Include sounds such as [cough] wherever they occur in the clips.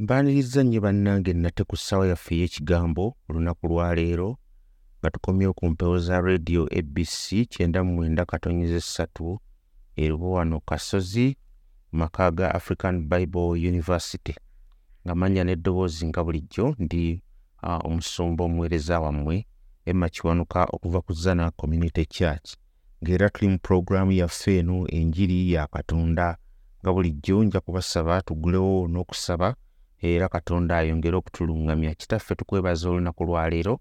mbaaniriza nnyo bannange nate ku ssaawa yaffe ey'ekigambo olunaku lwaleero nga tukomyewo ku mpewo za rediyo abc kyenda mu mwenda katonyeza essatu erubo wano kasozi maka ga african bible university. Nga manya n'eddoboozi nga bulijjo ndi uh, omusumba omuweereza wammwe emma kiwanuka okuva ku zana community church. Ng'era tuli mu puroguraamu yaffe eno enjiri ya katonda nga bulijjo nja kubasaba tugulewo n'okusaba era katonda ayongere okutuluŋŋamya. Kitaffe tukwebaza olunaku lwaleero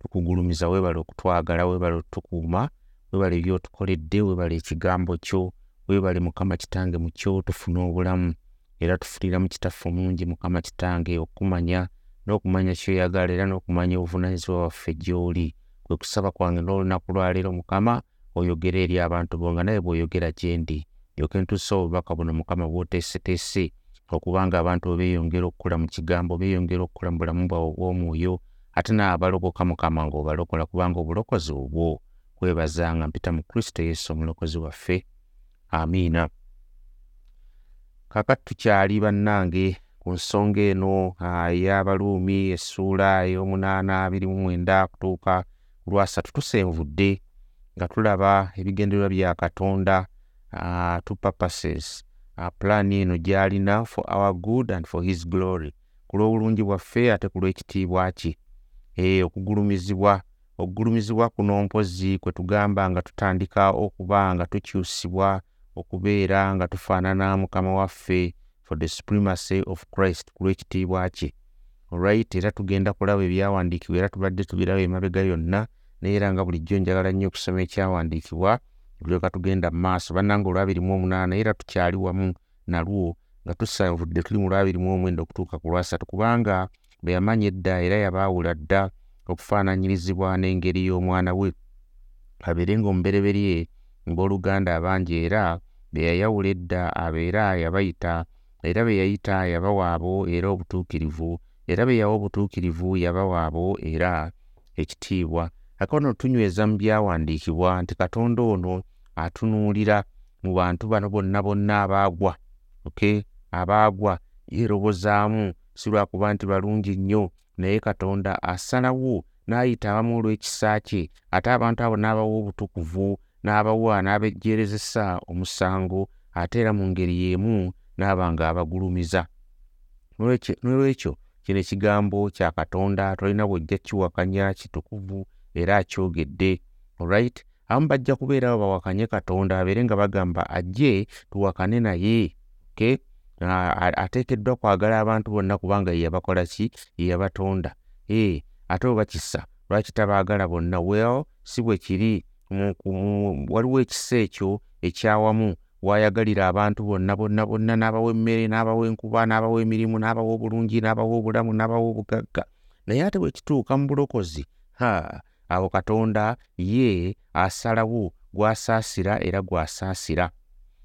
tukugulumiza weebale okutwagala weebale otukuuma weebale byotukoledde weebale ekigambo kyo weebale mukama kitange mu kyo tufune obulamu. Era tufulira mu kitaffe omulungi mukama kitange okumanya n'okumanya kyoyagala era n'okumanya obuvunaanyizibwa bwaffe gy'oli. Kwe kusaba kwange n'olunaku lwaleero mukama oyogere eri abantu bo nga naye bw'oyogera gye ndi yoke ntuusa obubaka buno mukama bw'oteeseteese okubanga abantu beeyongera okukula mu kigambo beeyongera okukula mu bulamu bwabwe obw'omwoyo ate naabalogoka mukama ng'obalokola kubanga obulokozi obwo kwebaza nga mpita mu kristo yesu omulokozi waffe. Amiina. Kakati tukyali bannange ku nsonga eno ey'abaluumi essuula ey'omunaana abiri mu mwenda kutuuka ku lwasatu tusenvudde nga tulaba ebigendererwa bya katonda two purposes pulaani eno gy'alina for our good and for his glory. Ku lw'obulungi bwaffe ate ku lw'ekitiibwa kye e, okugulumizibwa okugulumizibwa kuno mpozi kwe tugamba nga tutandika okuba nga tukyusibwa okubeera nga tufaanana mukama waffe for the supremacy of christ ku lw'ekitiibwa kye olright era tugenda kulaba ebyawandiikibwa era tubadde tubiraba emabega yonna naye era nga bulijjo njagala nnyo okusoma ekyawandiikibwa tulyoka tugenda mu maaso bannanga olwabiri mu omunaana era tukyali wamu nalwo nga tusanvudde tuli mu lwabiri mu omwenda okutuuka ku lwasatu kubanga bwe yamanya edda era yabaawula dda okufaananyirizibwa n'engeri y'omwana we. Abeere ng'omubereberye ng'oluganda abangi era be yayawula edda abeera yabayita era be yayita yabawaabo era obutuukirivu era be yawa obutuukirivu yabawaabo era ekitiibwa akaono tunyweza mu byawandiikibwa nti katonda ono atunuulira mu bantu bano bonna bonna abaagwa okay? Abaagwa yeerobozaamu si lwakuba nti balungi nnyo naye katonda asalawo n'ayita abamu olw'ekisa kye ate abantu abo n'abawa obutukuvu n'abawa n'abejjeerezesa omusango ate era mu ngeri y'emu n'aba nga abagulumiza. Nolwekyo kino ekigambo kya katonda tolina bwojja kiwakanya kitukuvu era akyogedde olright abamu bajja kubeerawo bawakanye katonda abeere nga bagamba ajje tuwakane naye okay? Ateekeddwa kwagala abantu bonna kubanga ye yabakola ki? Ye yabatonda. E ate oba kisa lwaki tabaagala bonna? Well si bwe kiri. Waliwo ekisa ekyo ekyawamu waayagalira abantu bonna bonna bonna n'abawa emmere n'abawa enkuba n'abawa emirimu n'abawa obulungi n'abawa obulamu n'abawa obugagga. Naye ate bwe kituuka mu bulokozi ha abo katonda ye asalawo gwasaasira era gwasaasira.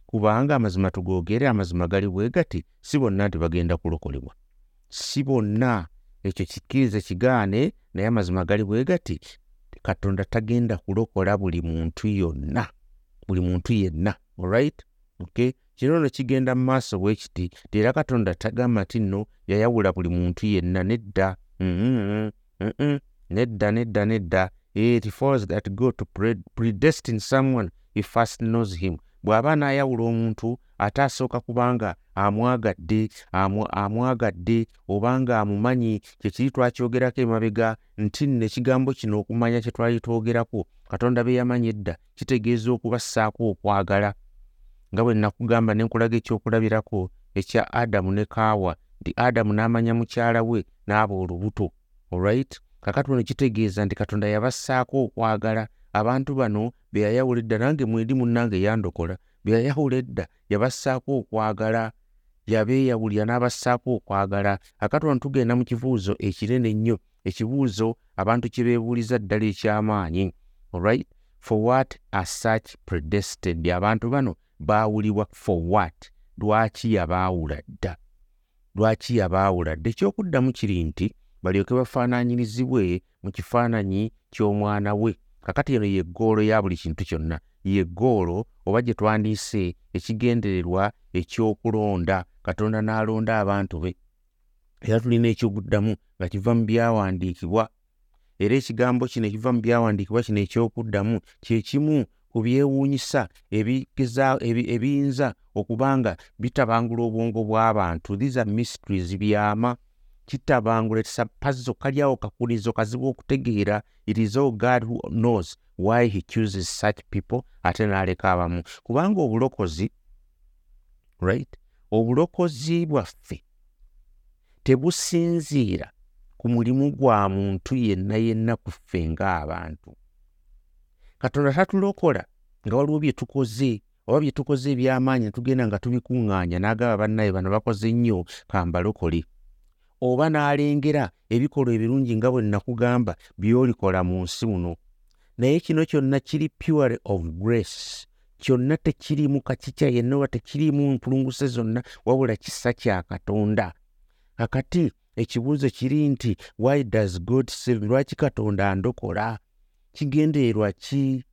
Kubanga amazima tugoogere amazima gali bwe gati si bonna nti bagenda kulokolebwa. Si bonna. Ekyo kikkirize kigaane naye amazima gali bwe gati katonda tagenda kulokola buli muntu yonna buli muntu yenna olright okay? Kino no kigenda mu maaso bwe kiti ti era katonda tagamba nti nno yayawula buli muntu yenna nedda. Mm -mm, mm -mm. Nedda nedda nedda. It follows that god to predestine someone he first knows him. Bw'aba n'ayawula omuntu ate asooka kubanga amwagadde amwagadde obanga amumanyi kyekiri twakyogerako emabega nti nno ekigambo kino okumanya kye twali twogerako katonda be yamanyi edda kitegeeza okubassaako okwagala. Nga bwe nakugamba ne nkulaga ekyokulabirako ekya adamu ne kaawa nti adamu n'amanya mukyala we n'aba olubuto olright kakati ono kitegeeza nti katonda yabassaako okwagala abantu bano be yayawula edda nange mwendi munnange yandokola be yayawula edda yabassaako okwagala yabeeyawulira n'abassaako okwagala. Akati wano tugenda mu kibuuzo ekinene ennyo ekibuuzo abantu kye beebuuliza ddala eky'amaanyi alright for what are such predestined? Abantu bano baawulibwa for what? Lwaki yabaawula dda? Lwaki yabaawula dda? Ekyokuddamu kiri nti balyoke bafaananyirizibwe mu kifaananyi ky'omwana we. Kakati eno ye ggoolo ya buli kintu kyonna. Ye ggoolo oba gye twandiise ekigendererwa ekyokulonda katonda n'alonda abantu be. Era tulina ekyokuddamu nga kiva mu byawandiikibwa. Era ekigambo kino ekiva mu byawandiikibwa kino ekyokuddamu kyekimu ku byewuunyisa ebiyinza okuba nga bitabangula obwongo bw'abantu. These are mysteries byama kitabangula etisa pazzo kaliawo kakulizo kazibu okutegeera it is all god who knows why he chooses such people ate n'aleka abamu. Kubanga obulokozi right obulokozi bwaffe tebusinziira ku mulimu gwa muntu yenna yenna ku ffe ng'abantu katonda tatulokola nga waliwo bye tukoze oba bye tukoze ebyamaanyi netugenda nga tubikuŋŋaanya n'agaba bannaye bano bakoze nnyo kambalokole oba n'alengera ebikolwa ebirungi nga bwe nakugamba byolikola mu nsi muno. Naye kino kyonna kiri pure of grace. Kyonna tekirimu kakikya yenna oba tekirimu mpulunguse zonna wabula kisa kya katonda. Kakati ekibuuzo kiri nti why does god save lwaki katonda andokola? Kigendererwa ki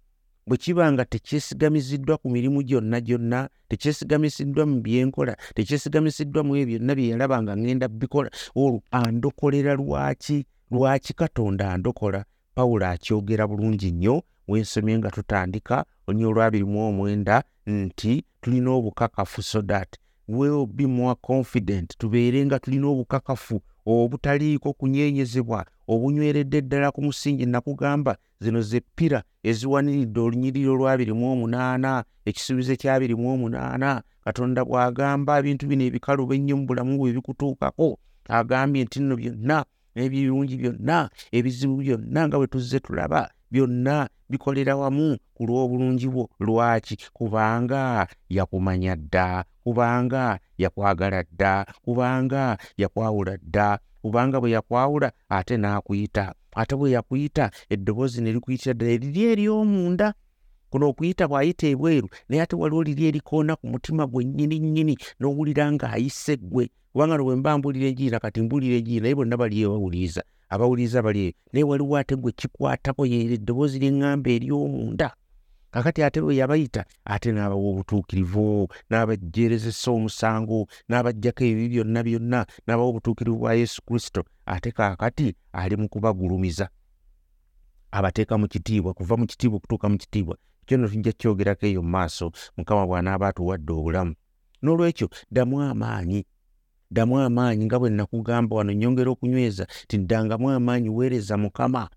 bwe kiba nga tekyesigamiziddwa ku mirimu gyonna gyonna tekyesigamiziddwa mu byenkola tekyesigamiziddwa mu ebyo byonna bye yalaba nga ŋŋenda bikola olwo andokolera lwaki lwaki katonda andokola? Pawulo akyogera bulungi nnyo wensomye nga tutandika olunya olwabiri mu omwenda nti tulina obukakafu so that will be more confident tubeere nga tulina obukakafu obutaliiko kunyeenyezebwa obunyweredde ddala ku musingi nakugamba zino ze ppira eziwaniridde olunyiriro lwabirimu omunaana ekisuubizo ekyabirimu omunaana. Katonda bw'agamba ebintu bino ebikaluba ennyo mu bulamu bwe bikutuukako agambye nti nno byonna n'ebirungi byonna ebizibu byonna nga bwe tuzze tulaba byonna bikolera wamu ku lw'obulungi bwo. Lwaki? Kubanga yakumanya dda kubanga yakwagala dda kubanga yakwawula dda kubanga bwe yakwawula ate n'akuyita. Ate bwe yakuyita eddoboozi ne likuyitira ddala eriri ery'omunda kuno okuyita bw'ayita ebweru naye ate waliwo liri erikoona ku mutima gwe nnyini nnyini n'owulira ng'ayise ggwe. Kubanga no bwe mba mbuulira egiina kati mbuulira egiina naye bonna bali eyo bawuliriza abawuliriza bali eyo naye waliwo ate gwe kikwatako yeera eddoboozi ly'eŋŋamba ery'omunda kakati ate bwe yabayita ate n'abawa obutuukirivu n'abajjeerezesa omusango n'abajjako ebibi byonna byonna n'abawa obutuukirivu bwa yesu kristo ate kaakati ali mu kubagulumiza. Abateeka mu kitiibwa kuva mu kitiibwa okutuuka mu kitiibwa ekyo no tujja kyogerako eyo mu maaso mukama bw'anaaba atuwadde obulamu. N'olwekyo ddamu amaanyi ddamu amaanyi nga bwe nakugamba wano nyongera okunyweza ti ddangamu amaanyi weereza mukama.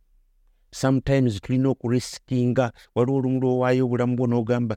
Sometimes tulina okurisikinga waliwo olumu lwowaayo obulamu bwo n'ogamba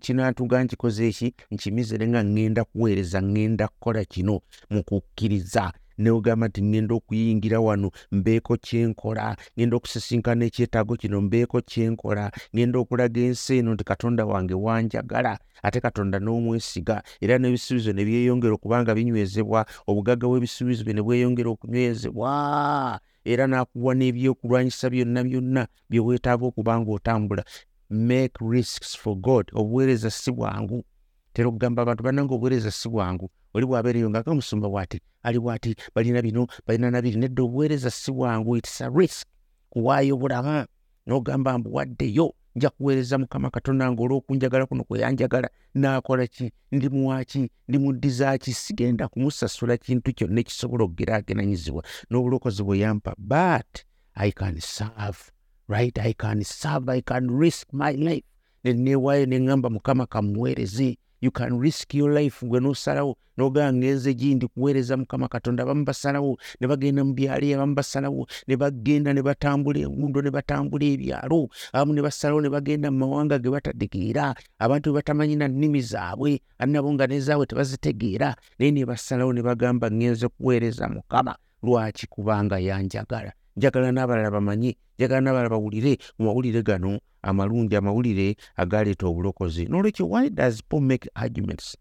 kinatuga nkikoze eki nkimizere nga ŋŋenda kuweereza ŋŋenda kukola kino mu kukkiriza neogamba nti ŋŋenda okuyingira wano mbeeko kyenkola ŋŋenda okusisinkana ekyetaago kino mbeeko kyenkola ŋŋenda okulaga ensi eno nti katonda wange wanjagala ate katonda n'omwesiga. Era n'ebisuubizo ne byeyongera okubanga binywezebwa obugagga bw'ebisuubizo bye ne bweyongera okunywezebwa. Era n'akuwa n'ebyokulwanyisa byonna byonna bye weetaaga okuba ng'otambula. Make risks for god obuweereza si bwangu. Tera okugamba abantu bannanga obuweereza si bwangu oli bwabeereyo nga gamusumba bwati ali bwati balina bino balina nabiri nedda obuweereza si bwangu its a risk. Kuwaayo bulama n'ogamba mbuwaddeyo nja kuweereza mukama katonda nga olw'okunjagala kuno kweyanjagala naakola ki? Ndi muwaki ndi muddizaaki sigenda kumusasula kintu kyonna ekisobola okugeraageranyizibwa n'obulokozi bwe yampa but i can serve right? I can serve i can risk my life. Neneewaayo neŋŋamba mukama kamuweereze you can risk your life. Gwe nosalawo nogamba ngenze gindi kuweereza mukama katonda abamu basalawo ne bagenda mu byalo abamu basalawo ne bagenda ne batambula engundo ne batambula ebyalo abamu ne basalawo ne bagenda mu mawanga ge batategeera. Abantu be batamanyi na nnimi zaabwe annabo nga nezaabwe tebazitegeera. Naye ne basalawo ne bagamba ngenze kuweereza mukama lwaki kubanga yanjagala njagala n'abalala bamanye njagala n'abalala bawulire mu mawulire gano amalungi amawulire agaleeta obulokozi. Nolwekyo why does paul make arguments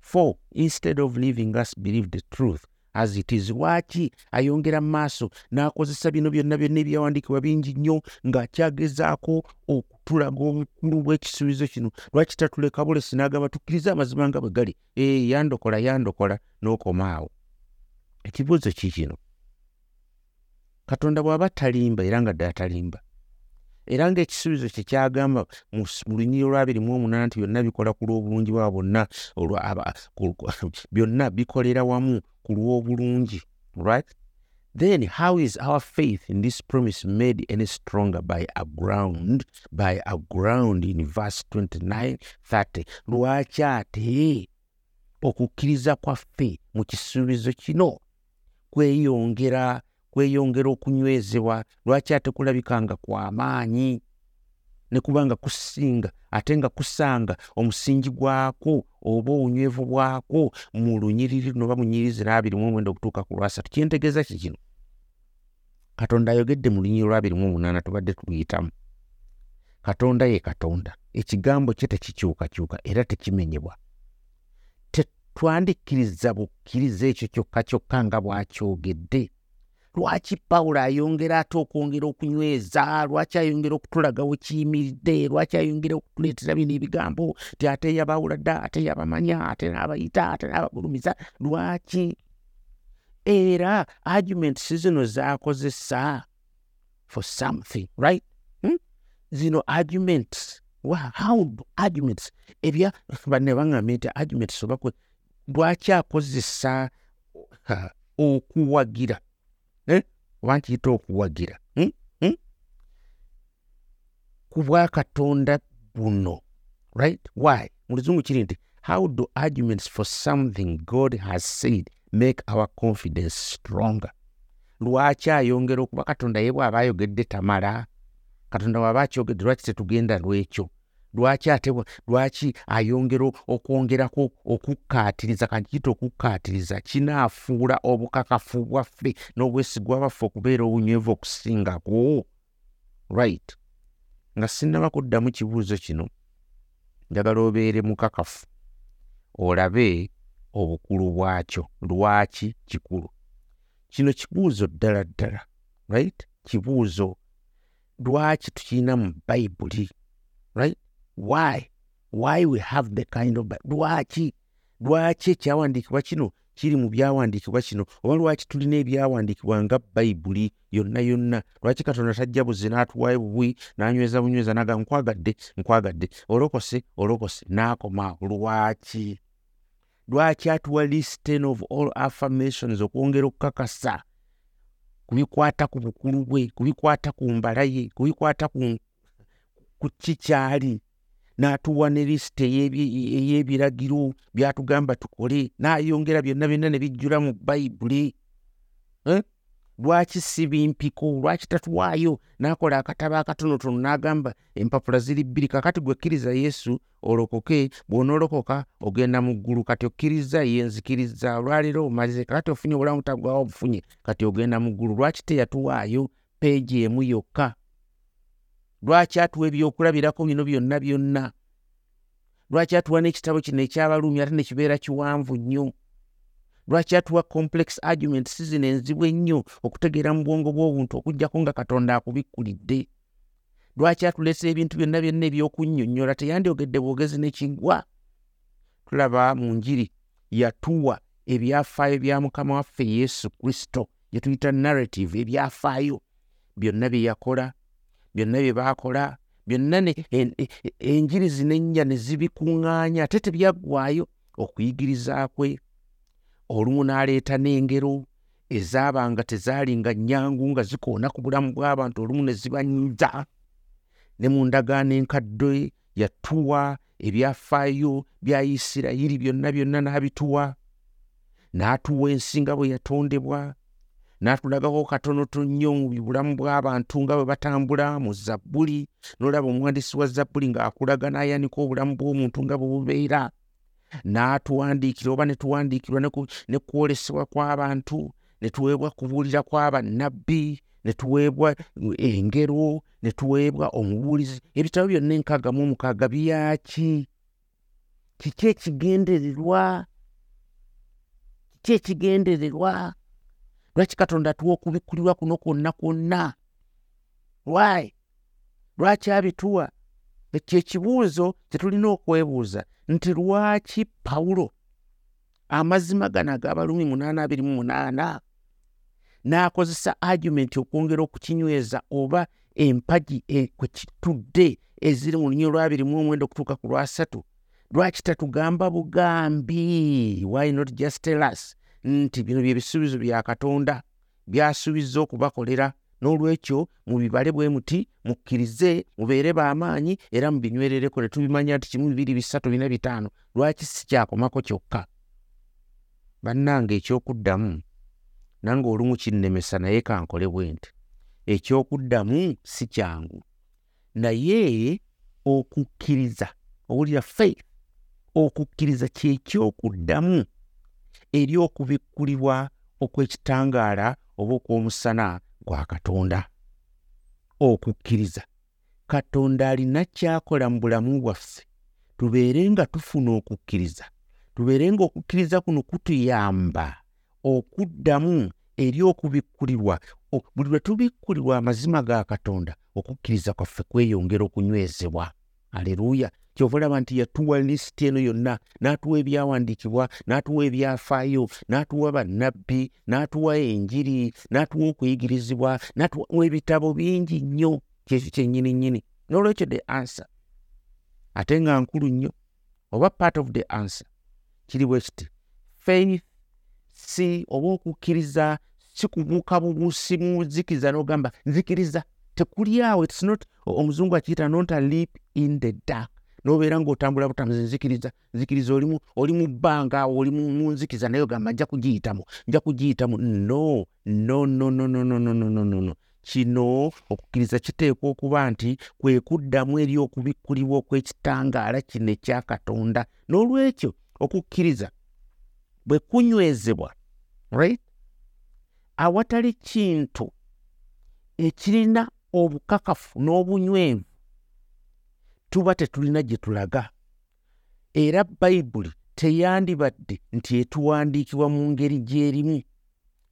for instead of leaving us believe the truth as it is? Lwaki ayongera maaso n'akozesa bino byonna byonna ebyawandiikibwa bingi nnyo ng'akyagezaako okutulaga obukulu bw'ekisuubizo kino. Lwaki tatuleka bulesi n'agamba tukkirize amazima nga bwe gali. Ee yandokola yandokola n'okomaawo ekibuuzo ki kino katonda bw'aba talimba era nga ddala talimba. Era ng'ekisuubizo kye kyagamba mu lunyiri olwabiri mu omunaana nti byonna bikola ku lw'obulungi bwa bonna [laughs] byonna bikolera wamu ku lw'obulungi right? Then how is our faith in this promise made any stronger by a ground by a ground in verse 29 30 lwaki ate okukkiriza kwaffe mu kisuubizo kino kweyongera kweyongera okunywezebwa. Lwaki ate kulabika nga kw'amaanyi ne kubanga kusinga ate nga kusanga omusingi gwako oba obunywevu bwako mu lunyiriri luno oba mu nyiriri zina abiri mu omwenda okutuuka ku lwasatu kyentegeeza ki kino? Katonda ayogedde mu lunyiri lwabiri mu omunaana tubadde tuluyitamu. Katonda ye katonda. Ekigambo kye tekikyukakyuka era tekimenyebwa. Tetwandikkiriza bukkiriza ekyo kyokka kyokka nga bw'akyogedde lwaki pawulo ayongera ate okwongera okunyweza? Lwaki ayongera okutulaga we kiyimiridde lwaki ayongera okutuleetera bino ebigambo? Ti ate yabawula dda ate yabamanya ate n'abayita ate n'abagulumiza. Lwaki? Era arguments zino z'akozesa for something right? Hmm? zino arguments. Wow, how do arguments? Ebya banne baŋŋambye nti arguments lwaki akozesa okuwagira? Oba nkiyita okuwagira. Hmm? hmm? ku bwakatonda buno right? Why? Mu luzungu kiri nti how do arguments for something god has said make our confidence stronger? Lwaki ayongera okuba katonda ye bw'aba ayogedde tamala? Katonda bw'aba akyogedde lwaki tetugenda lwekyo lwaki ate lwaki ayongera okwongerako okukkaatiriza kankiyita okukkaatiriza kinaafuula obukakafu bwaffe n'obwesigwa bwaffe okubeera obunywevu okusingako? Right. Nga sinnaba kuddamu kibuuzo kino njagala obeere mukakafu olabe obukulu bwakyo. Lwaki kikulu? Kino kibuuzo ddala ddala right? Kibuuzo lwaki tukirina mu bayibuli right why? Why we have the kind of lwaki? Lwaki ekyawandiikibwa kino kiri mu byawandiikibwa kino? Oba lwaki tulina ebyawandiikibwa nga bayibuli yonna yonna? Lwaki katonda tajja buzi n'atuwaayo bubwi n'anyweza bunyweza naga nkwagadde nkwagadde. Olokose olokose n'akoma. Lwaki? Lwaki atuwa listen of all affirmations okwongera okukakasa? Ku bikwata ku bukulu bwe ku bikwata ku mbala ye ku bikwata ku ku kikyali n'atuwa ne ey'ebi- ey'ebiragiro by'atugamba tukole n'ayongera byonna byonna ne bijjula mu bayibuli lwaki si bimpiko lwaki tatuwaayo n'akola akatabo akatonotono n'agamba empapula ziri bbiri kakati gwe kkiriza yesu olokoke bw'onoolokoka ogenda mu ggulu kati okkiriza ye nzikiriza. Olwaleero omaze kakati ofunye obulamu tagwawo obufunye kati ogenda mu ggulu. Lwaki teyatuwaayo peegi emu yokka lwaki atuwa ebyokulabirako bino byonna byonna? Lwaki atuwa n'ekitabo kino ekyabaluumi ate ne kibeera kiwanvu nnyo? Lwaki atuwa complex arguments zino enzibu ennyo okutegeera mu bwongo bw'obuntu okugjako nga katonda akubikkulidde? Lwaki atuleesa ebintu byonna byonna ebyokunnyonnyola? Teyandyogedde bwogezi nekiggwa tulaba mu njiri yatuwa ebyafaayo bya mukama waffe yesu kristo bye tuyita narrative ebyafaayo. Byonna bye yakola byonna bye baakola byonna e- e- enjiri zino ennya ne zibikuŋŋaanya ate tebyaggwaayo okuyigiriza kwe. Olumu n'aleeta n'engero ezaabanga tezaalinga nnyangu nga zikoona ku bulamu bw'abantu olumu ne zibanyiza ne mu ndagaano enkadde yatuwa ebyafaayo bya isirayiri byonna byonna n'abituwa. N'atuwa ensi nga bwe yatondebwa n'atulagako katonoto nnyo mu bulamu bw'abantu nga bwe batambula mu zabbuli n'olaba omuwandiisi wa zabbuli ng'akulaga n'ayanika obulamu bw'omuntu nga bwe bubeera n'atuwandiikira oba ne tuwandiikirwa ne kwolesebwa kw'abantu ne tuweebwa kubuulira kw'abannabbi ne tuweebwa engero ne tuweebwa omubuulizi ebitabo byonna enkaaga mu omukaaga byaki kiki ekigendererwa? Kiki ekigendererwa lwaki katonda atuwa okubikkulirwa kuno kwonna kwonna? Why? Lwaki abituwa ekyo ekibuuzo kye tulina okwebuuza nti lwaki pawulo amazima gano ag'abalumi munaana abiri mu munaana n'akozesa argument okwongera okukinyweza oba empagi e, kwe kitudde eziri mu lunyi olwabiri mu omwenda okutuuka ku lwasatu lwaki tatugamba bugambi? Why not just tell us nti bino bye bisuubizo bya katonda byasuubiza okubakolera. N'olwekyo mubibale bwe muti mukkirize mubeere b'amaanyi era mubinywerereko. Ne tubimanya nti kimu bibiri bisatu bina bitaano. Lwaki si kyakomako kyokka? Bannanga ekyokuddamu nange olumu kinnemesa naye kankole bwe nti ekyokuddamu si kyangu. Naye okukkiriza owulira faith okukkiriza kyekyokuddamu eri okubikkulibwa okw'ekitangaala oba okw'omusana gwa katonda. Okukkiriza katonda alina kyakola mu bulamu bwaffe. Tubeere nga tufuna okukkiriza. Tubeere nga okukkiriza kuno kutuyamba okuddamu eri okubikkulirwa buli lwe tubikkulirwa amazima ga katonda okukkiriza kwaffe kweyongera okunywezebwa. Aleluuya kyova olaba nti yatuwa lisiti eno yonna n'atuwa ebyawandiikibwa n'atuwa ebyafaayo n'atuwa bannabbi n'atuwa enjiri n'atuwa okuyigirizibwa n'atuwa ebitabo bingi nnyo. Kyekyo kyennyini nnyini. N'olwekyo the answer ate nga nkulu nnyo oba part of the answer kiri bwe kiti. Faith si oba okukkiriza si kubuuka bubuusi mu nzikiriza n'ogamba nzikiriza tekuli awo its not omuzungu akiyita not a leap in the dark nobeera ngaotambula butamuzi nzikiriza nzikiriza oli mu bbanga awo oli mu nzikiriza naye ogamba nja kugiyitamu nja kugiyitamu. No no no no no no no no no no no. Kino okukkiriza kiteekwa okuba nti kwe kuddamu eri okubikkulibwa okw'ekitangaala kino ekya katonda. N'olwekyo okukkiriza bwe kunywezebwa right? Awatali kintu ekirina obukakafu n'obunywevu tuba tetulina gye tulaga. Era bayibuli teyandibadde nti etuwandiikibwa mu ngeri gy'erimu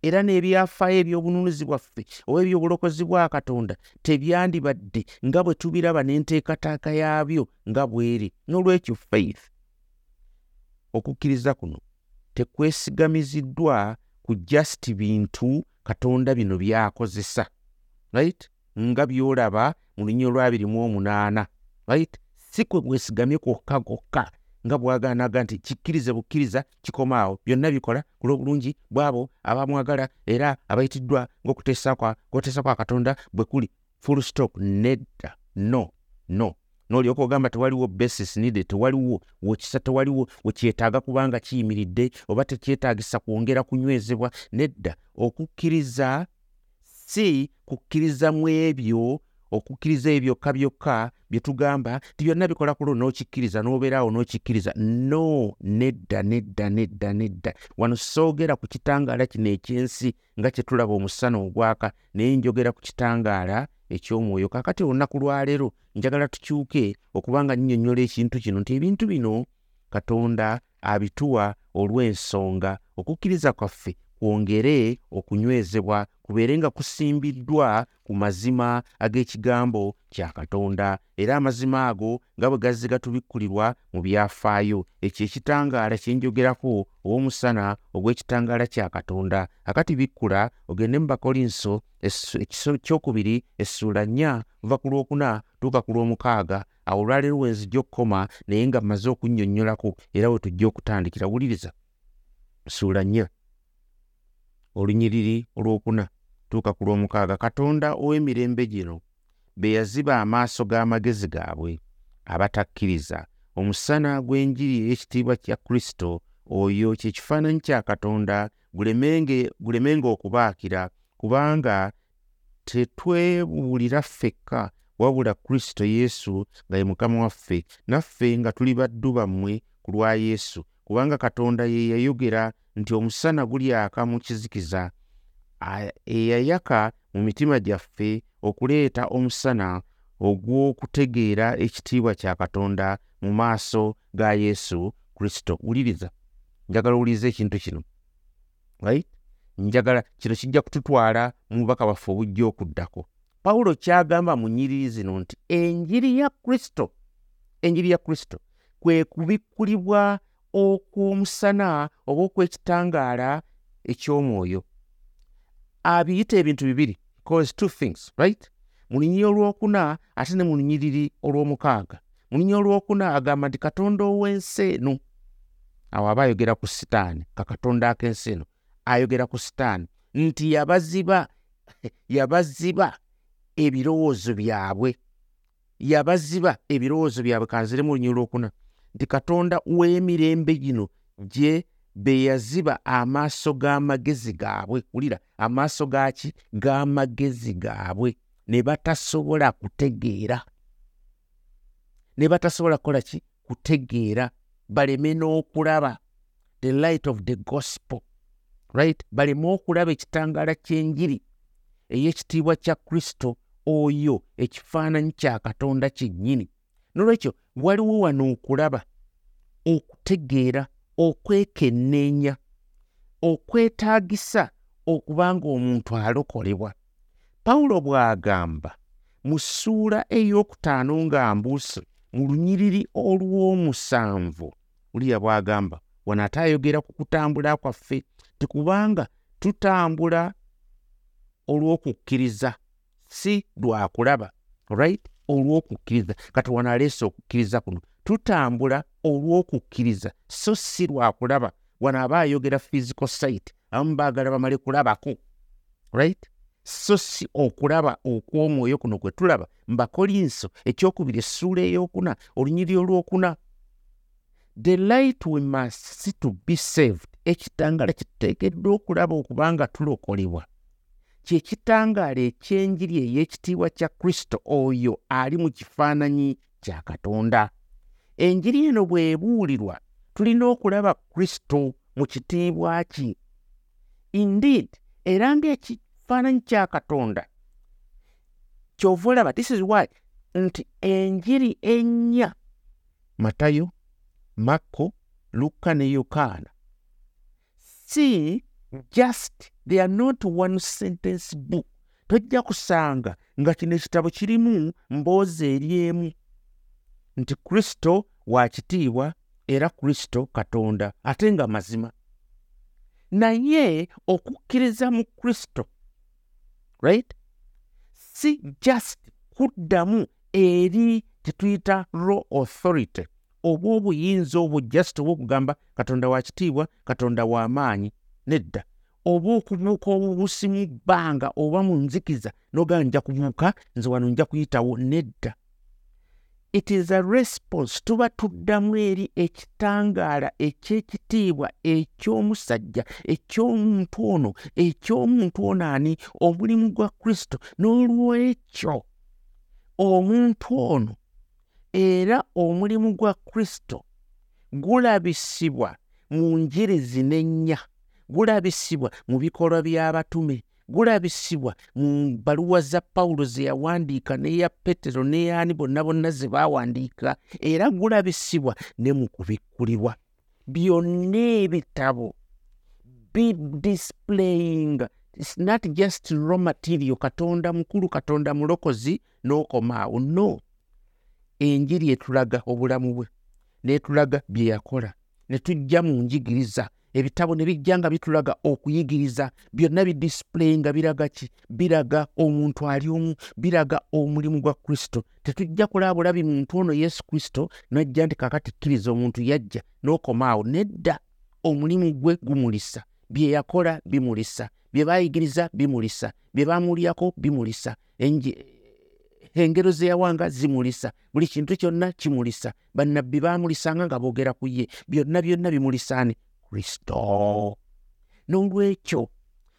era n'ebyafaayo ebyobununuzi bwaffe oba ebyobulokozi bwa katonda tebyandibadde nga bwe tubiraba n'enteekataaka yaabyo nga bweri n'olwekyo faith okukkiriza kuno tekwesigamiziddwa ku just bintu katonda bino byakozesa right? Nga byolaba mu lunyi olwabiri mu omunaana right? Si kwe bwesigamye kwokka kwokka nga bwaganaga nti kikkirize bukkiriza kikoma awo. Byonna bikola ku lw'obulungi bw'abo abamwagala era abayitiddwa ng'okuteesa kwa katonda bwe kuli. Full stop. Nedda. No. No. N'olyoka ogamba tewaliwo basis needed tewaliwo wekisa tewaliwo wekyetaaga kubanga kiyimiridde oba tekyetaagisa kwongera kunywezebwa. Nedda. Okukkiriza si kukkiriza mu ebyo okukkiriza ebyo byokka byokka bye tugamba ti byonna bikola kulo n'okikkiriza n'obeeraawo n'okikkiriza. No nedda nedda nedda nedda. Wano soogera ku kitangaala kino ekyensi nga kye tulaba omusana ogwaka naye njogera ku kitangaala eky'omwoyo. Kaakati olunaku lwaleero njagala tukyuke okubanga nnyonnyola ekintu kino nti ebintu bino katonda abituwa olw'ensonga. Okukkiriza kwaffe kwongere okunywezebwa kubeere nga kusimbiddwa ku mazima ag'ekigambo kya katonda. Era amazima ago nga bwe gazze gatubikkulirwa mu byafaayo. Ekyo ekitangaala kye njogerako ow'omusana ogw'ekitangaala kya katonda. Akati bikkula ogende mu bakolinso ekiso kyokubiri essuula nnya kuva ku lwokuna tuuka ku lw'omukaaga. Awo olwaleero wenzijja okukoma naye nga mmaze okunnyonnyolako era we tujja okutandikira wuliriza. Ssuula nnya olunyiriri olwokuna. Tuuka ku lw'omukaaga katonda ow'emirembe gino be yaziba amaaso g'amagezi gaabwe abatakkiriza. Omusana gw'enjiri ey'ekitiibwa kya kristo oyo kye kifaananyi kya katonda gulemenga okubaakira kubanga tetwebuulira ffekka wabula kristo yesu nga ye mukama waffe naffe nga tuli baddu bammwe ku lwa yesu kubanga katonda ye yayogera nti omusana gulyaka mu kizikiza. Eyayaka mu mitima gyaffe okuleeta omusana ogw'okutegeera ekitiibwa kya katonda mu maaso ga yesu kristo. Wuliriza njagala owuliriza ekintu kino. Right? Njagala kino kijja kututwala mu bubaka bwaffe obujja okuddako. Pawulo kyagamba mu nnyiriri zino nti enjiri ya kristo enjiri ya kristo kwe kubikkulibwa okw'omusana oba okw'ekitangaala eky'omwoyo. Abiyita ebintu bibiri cause two things right? Mu lunyiri olwokuna ate ne mu lunyiriri olw'omukaaga. Mu lunyiri olwokuna agamba nti katonda ow'ensi eno awo aba ayogera ku sitaani kakatonda ak'ensi eno ayogera ku sitaani nti yabaziba [laughs] yabaziba ebirowoozo byabwe yabaziba ebirowoozo byabwe. Kanzire mu lunyiri olwokuna nti katonda w'emirembe gino gye be yaziba amaaso g'amagezi gaabwe. Wulira amaaso gaki g'amagezi gaabwe. Ne batasobola kutegeera. Ne batasobola kukola ki? Kutegeera. Baleme n'okulaba. The light of the gospel. Right? Baleme okulaba ekitangaala ky'enjiri ey'ekitiibwa kya kristo oyo ekifaananyi kya katonda kyennyini nolwekyo waliwo wano okulaba okutegeera okwekenneenya okwetaagisa okuba nga omuntu alokolebwa. Pawulo bw'agamba mu ssuula ey'okutaano nga mbuusi mu lunyiriri olw'omusanvu uliya bw'agamba wano ate ayogera ku kutambula kwaffe tikubanga tutambula olw'okukkiriza si lwakulaba right olw'okukkiriza. Kati wano aleese okukkiriza kuno. Tutambula olw'okukkiriza. So si lwakulaba wano aba ayogera physical site abamu baagala bamale kulabako. Right? So si okulaba okw'omwoyo kuno kwe tulaba mbakolinso ekyokubiri essuula ey'okuna olunyiri olwokuna. The light we must see to be saved. Ekitangaala kituteekeddwa okulaba okubanga tulokolebwa kyekitangaala ekyenjiri ey'ekitiibwa kya kristo oyo ali mu kifaananyi kya katonda. Enjiri eno bw'ebuulirwa tulina okulaba kristo mu kitiibwa ki? Indeed era ng'ekifaananyi kya katonda kyova olaba this is why nti enjiri ennya matayo makko lukka ne yokaana si just they are not one sentence book tojja kusanga nga kino ekitabo kirimu mboozi eri emu. Nti kristo wa kitiibwa era kristo katonda ate nga mazima. Naye okukkiriza mu kristo right? Si just kuddamu eri kyetuyita raw authority oba obuyinza obwo just oba okugamba katonda wa kitiibwa katonda w'amaanyi nedda oba okubuuka obubusi mu bbanga oba mu nzikiza n'ogamba nja kubuuka nze wano nja kuyitawo nedda. It is a response tuba tuddamu eri ekitangaala eky'ekitiibwa eky'omusajja eky'omuntu ono eky'omuntu ono ani omulimu gwa kristo n'olwekyo. Omuntu ono era omulimu gwa kristo gulabisibwa mu njiri zinennya gulabisibwa mu bikolwa by'abatume gulabisibwa mu baluwa za pawulo ze yawandiika n'eya petero n'eyani bonna bonna ze baawandiika era gulabisibwa ne mu kubikkulirwa. Byonna ebitabo bidisplaying its not just raw material katonda mukulu katonda mulokozi n'okomaawo no. Enjiri etulaga obulamu bwe n'etulaga bye yakola ne tujja mu njigiriza ebitabo ne bijja nga bitulaga okuyigiriza byonna bidisipulayi nga biraga ki? Biraga omuntu ali omu biraga omulimu gwa kristo. Tetujja kulaba bulabi muntu ono yesu kristo najja nti kakati kkiriza omuntu yajja n'okomaawo nedda. Omulimu gwe gumulisa bye yakola bimulisa bye baayigiriza bimulisa bye baamulyako bimulisa. Engero ze yawanga zimulisa buli kintu kyonna kimulisa. Bannabbi baamulisanga nga boogera ku ye byonna byonna bimulisaani kristo n'olwekyo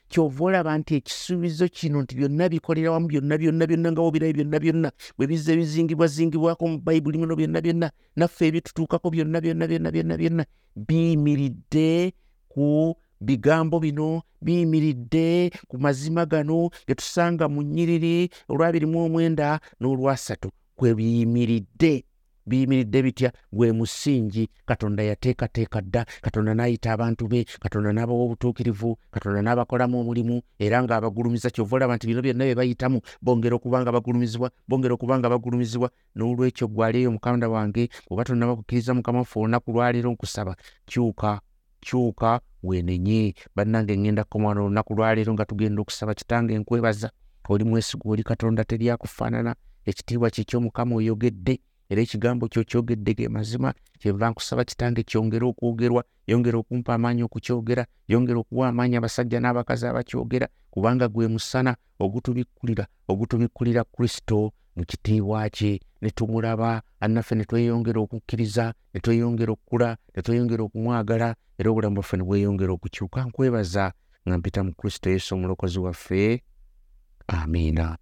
kyova olaba nti ekisuubizo kino nti byonna bikolera wamu byonna byonna byonna nga wobirayo byonna byonna. Bwe bizza bizingibwazingibwako mu bayibuli muno byonna byonna. Naffe ebitutuukako byonna byonna byonna byonna byonna. Biyimiridde ku bigambo bino biyimiridde ku mazima gano ge tusanga mu nnyiriri olwabirimu omwenda n'olwasatu kwe biyimiridde biyimiridde bitya? Gwe musingi katonda yateekateeka dda katonda n'ayita abantu be katonda n'abawa obutuukirivu katonda n'abakolamu omulimu era ng'abagulumiza kyova olaba nti bino byonna bye bayitamu bongera okuba nga bagulumizibwa bongera okuba nga bagulumizibwa. N'olwekyo gwaleeyo mukanda wange oba tonnaba kukkiriza mukama waffe olunaku lwaleero nkusaba kyuka kyuka weenenye. Bannange ŋŋenda kukomana olunaku lwaleero nga tugenda okusaba kitange nkwebaza oli mwesigwa oli katonda teryakufaanana ekitiibwa kyekyomukama oyogedde era ekigambo kyo kyogedde ge mazima kyenva nkusaba kitange kyongere okwogerwa yongera okumpa amaanyi okukyogera yongera okuwa amaanyi abasajja n'abakazi abakyogera kubanga gwe musana ogutubikkulira ogutubikkulira kristo mu kitiibwa kye. Ne tumulaba annaffe ne tweyongera okukkiriza ne tweyongera okukula ne tweyongera okumwagala era obulamu bwaffe ne bweyongera okukyuka. Nkwebaza nga mpita mu kristo yesu omulokozi waffe. Amiina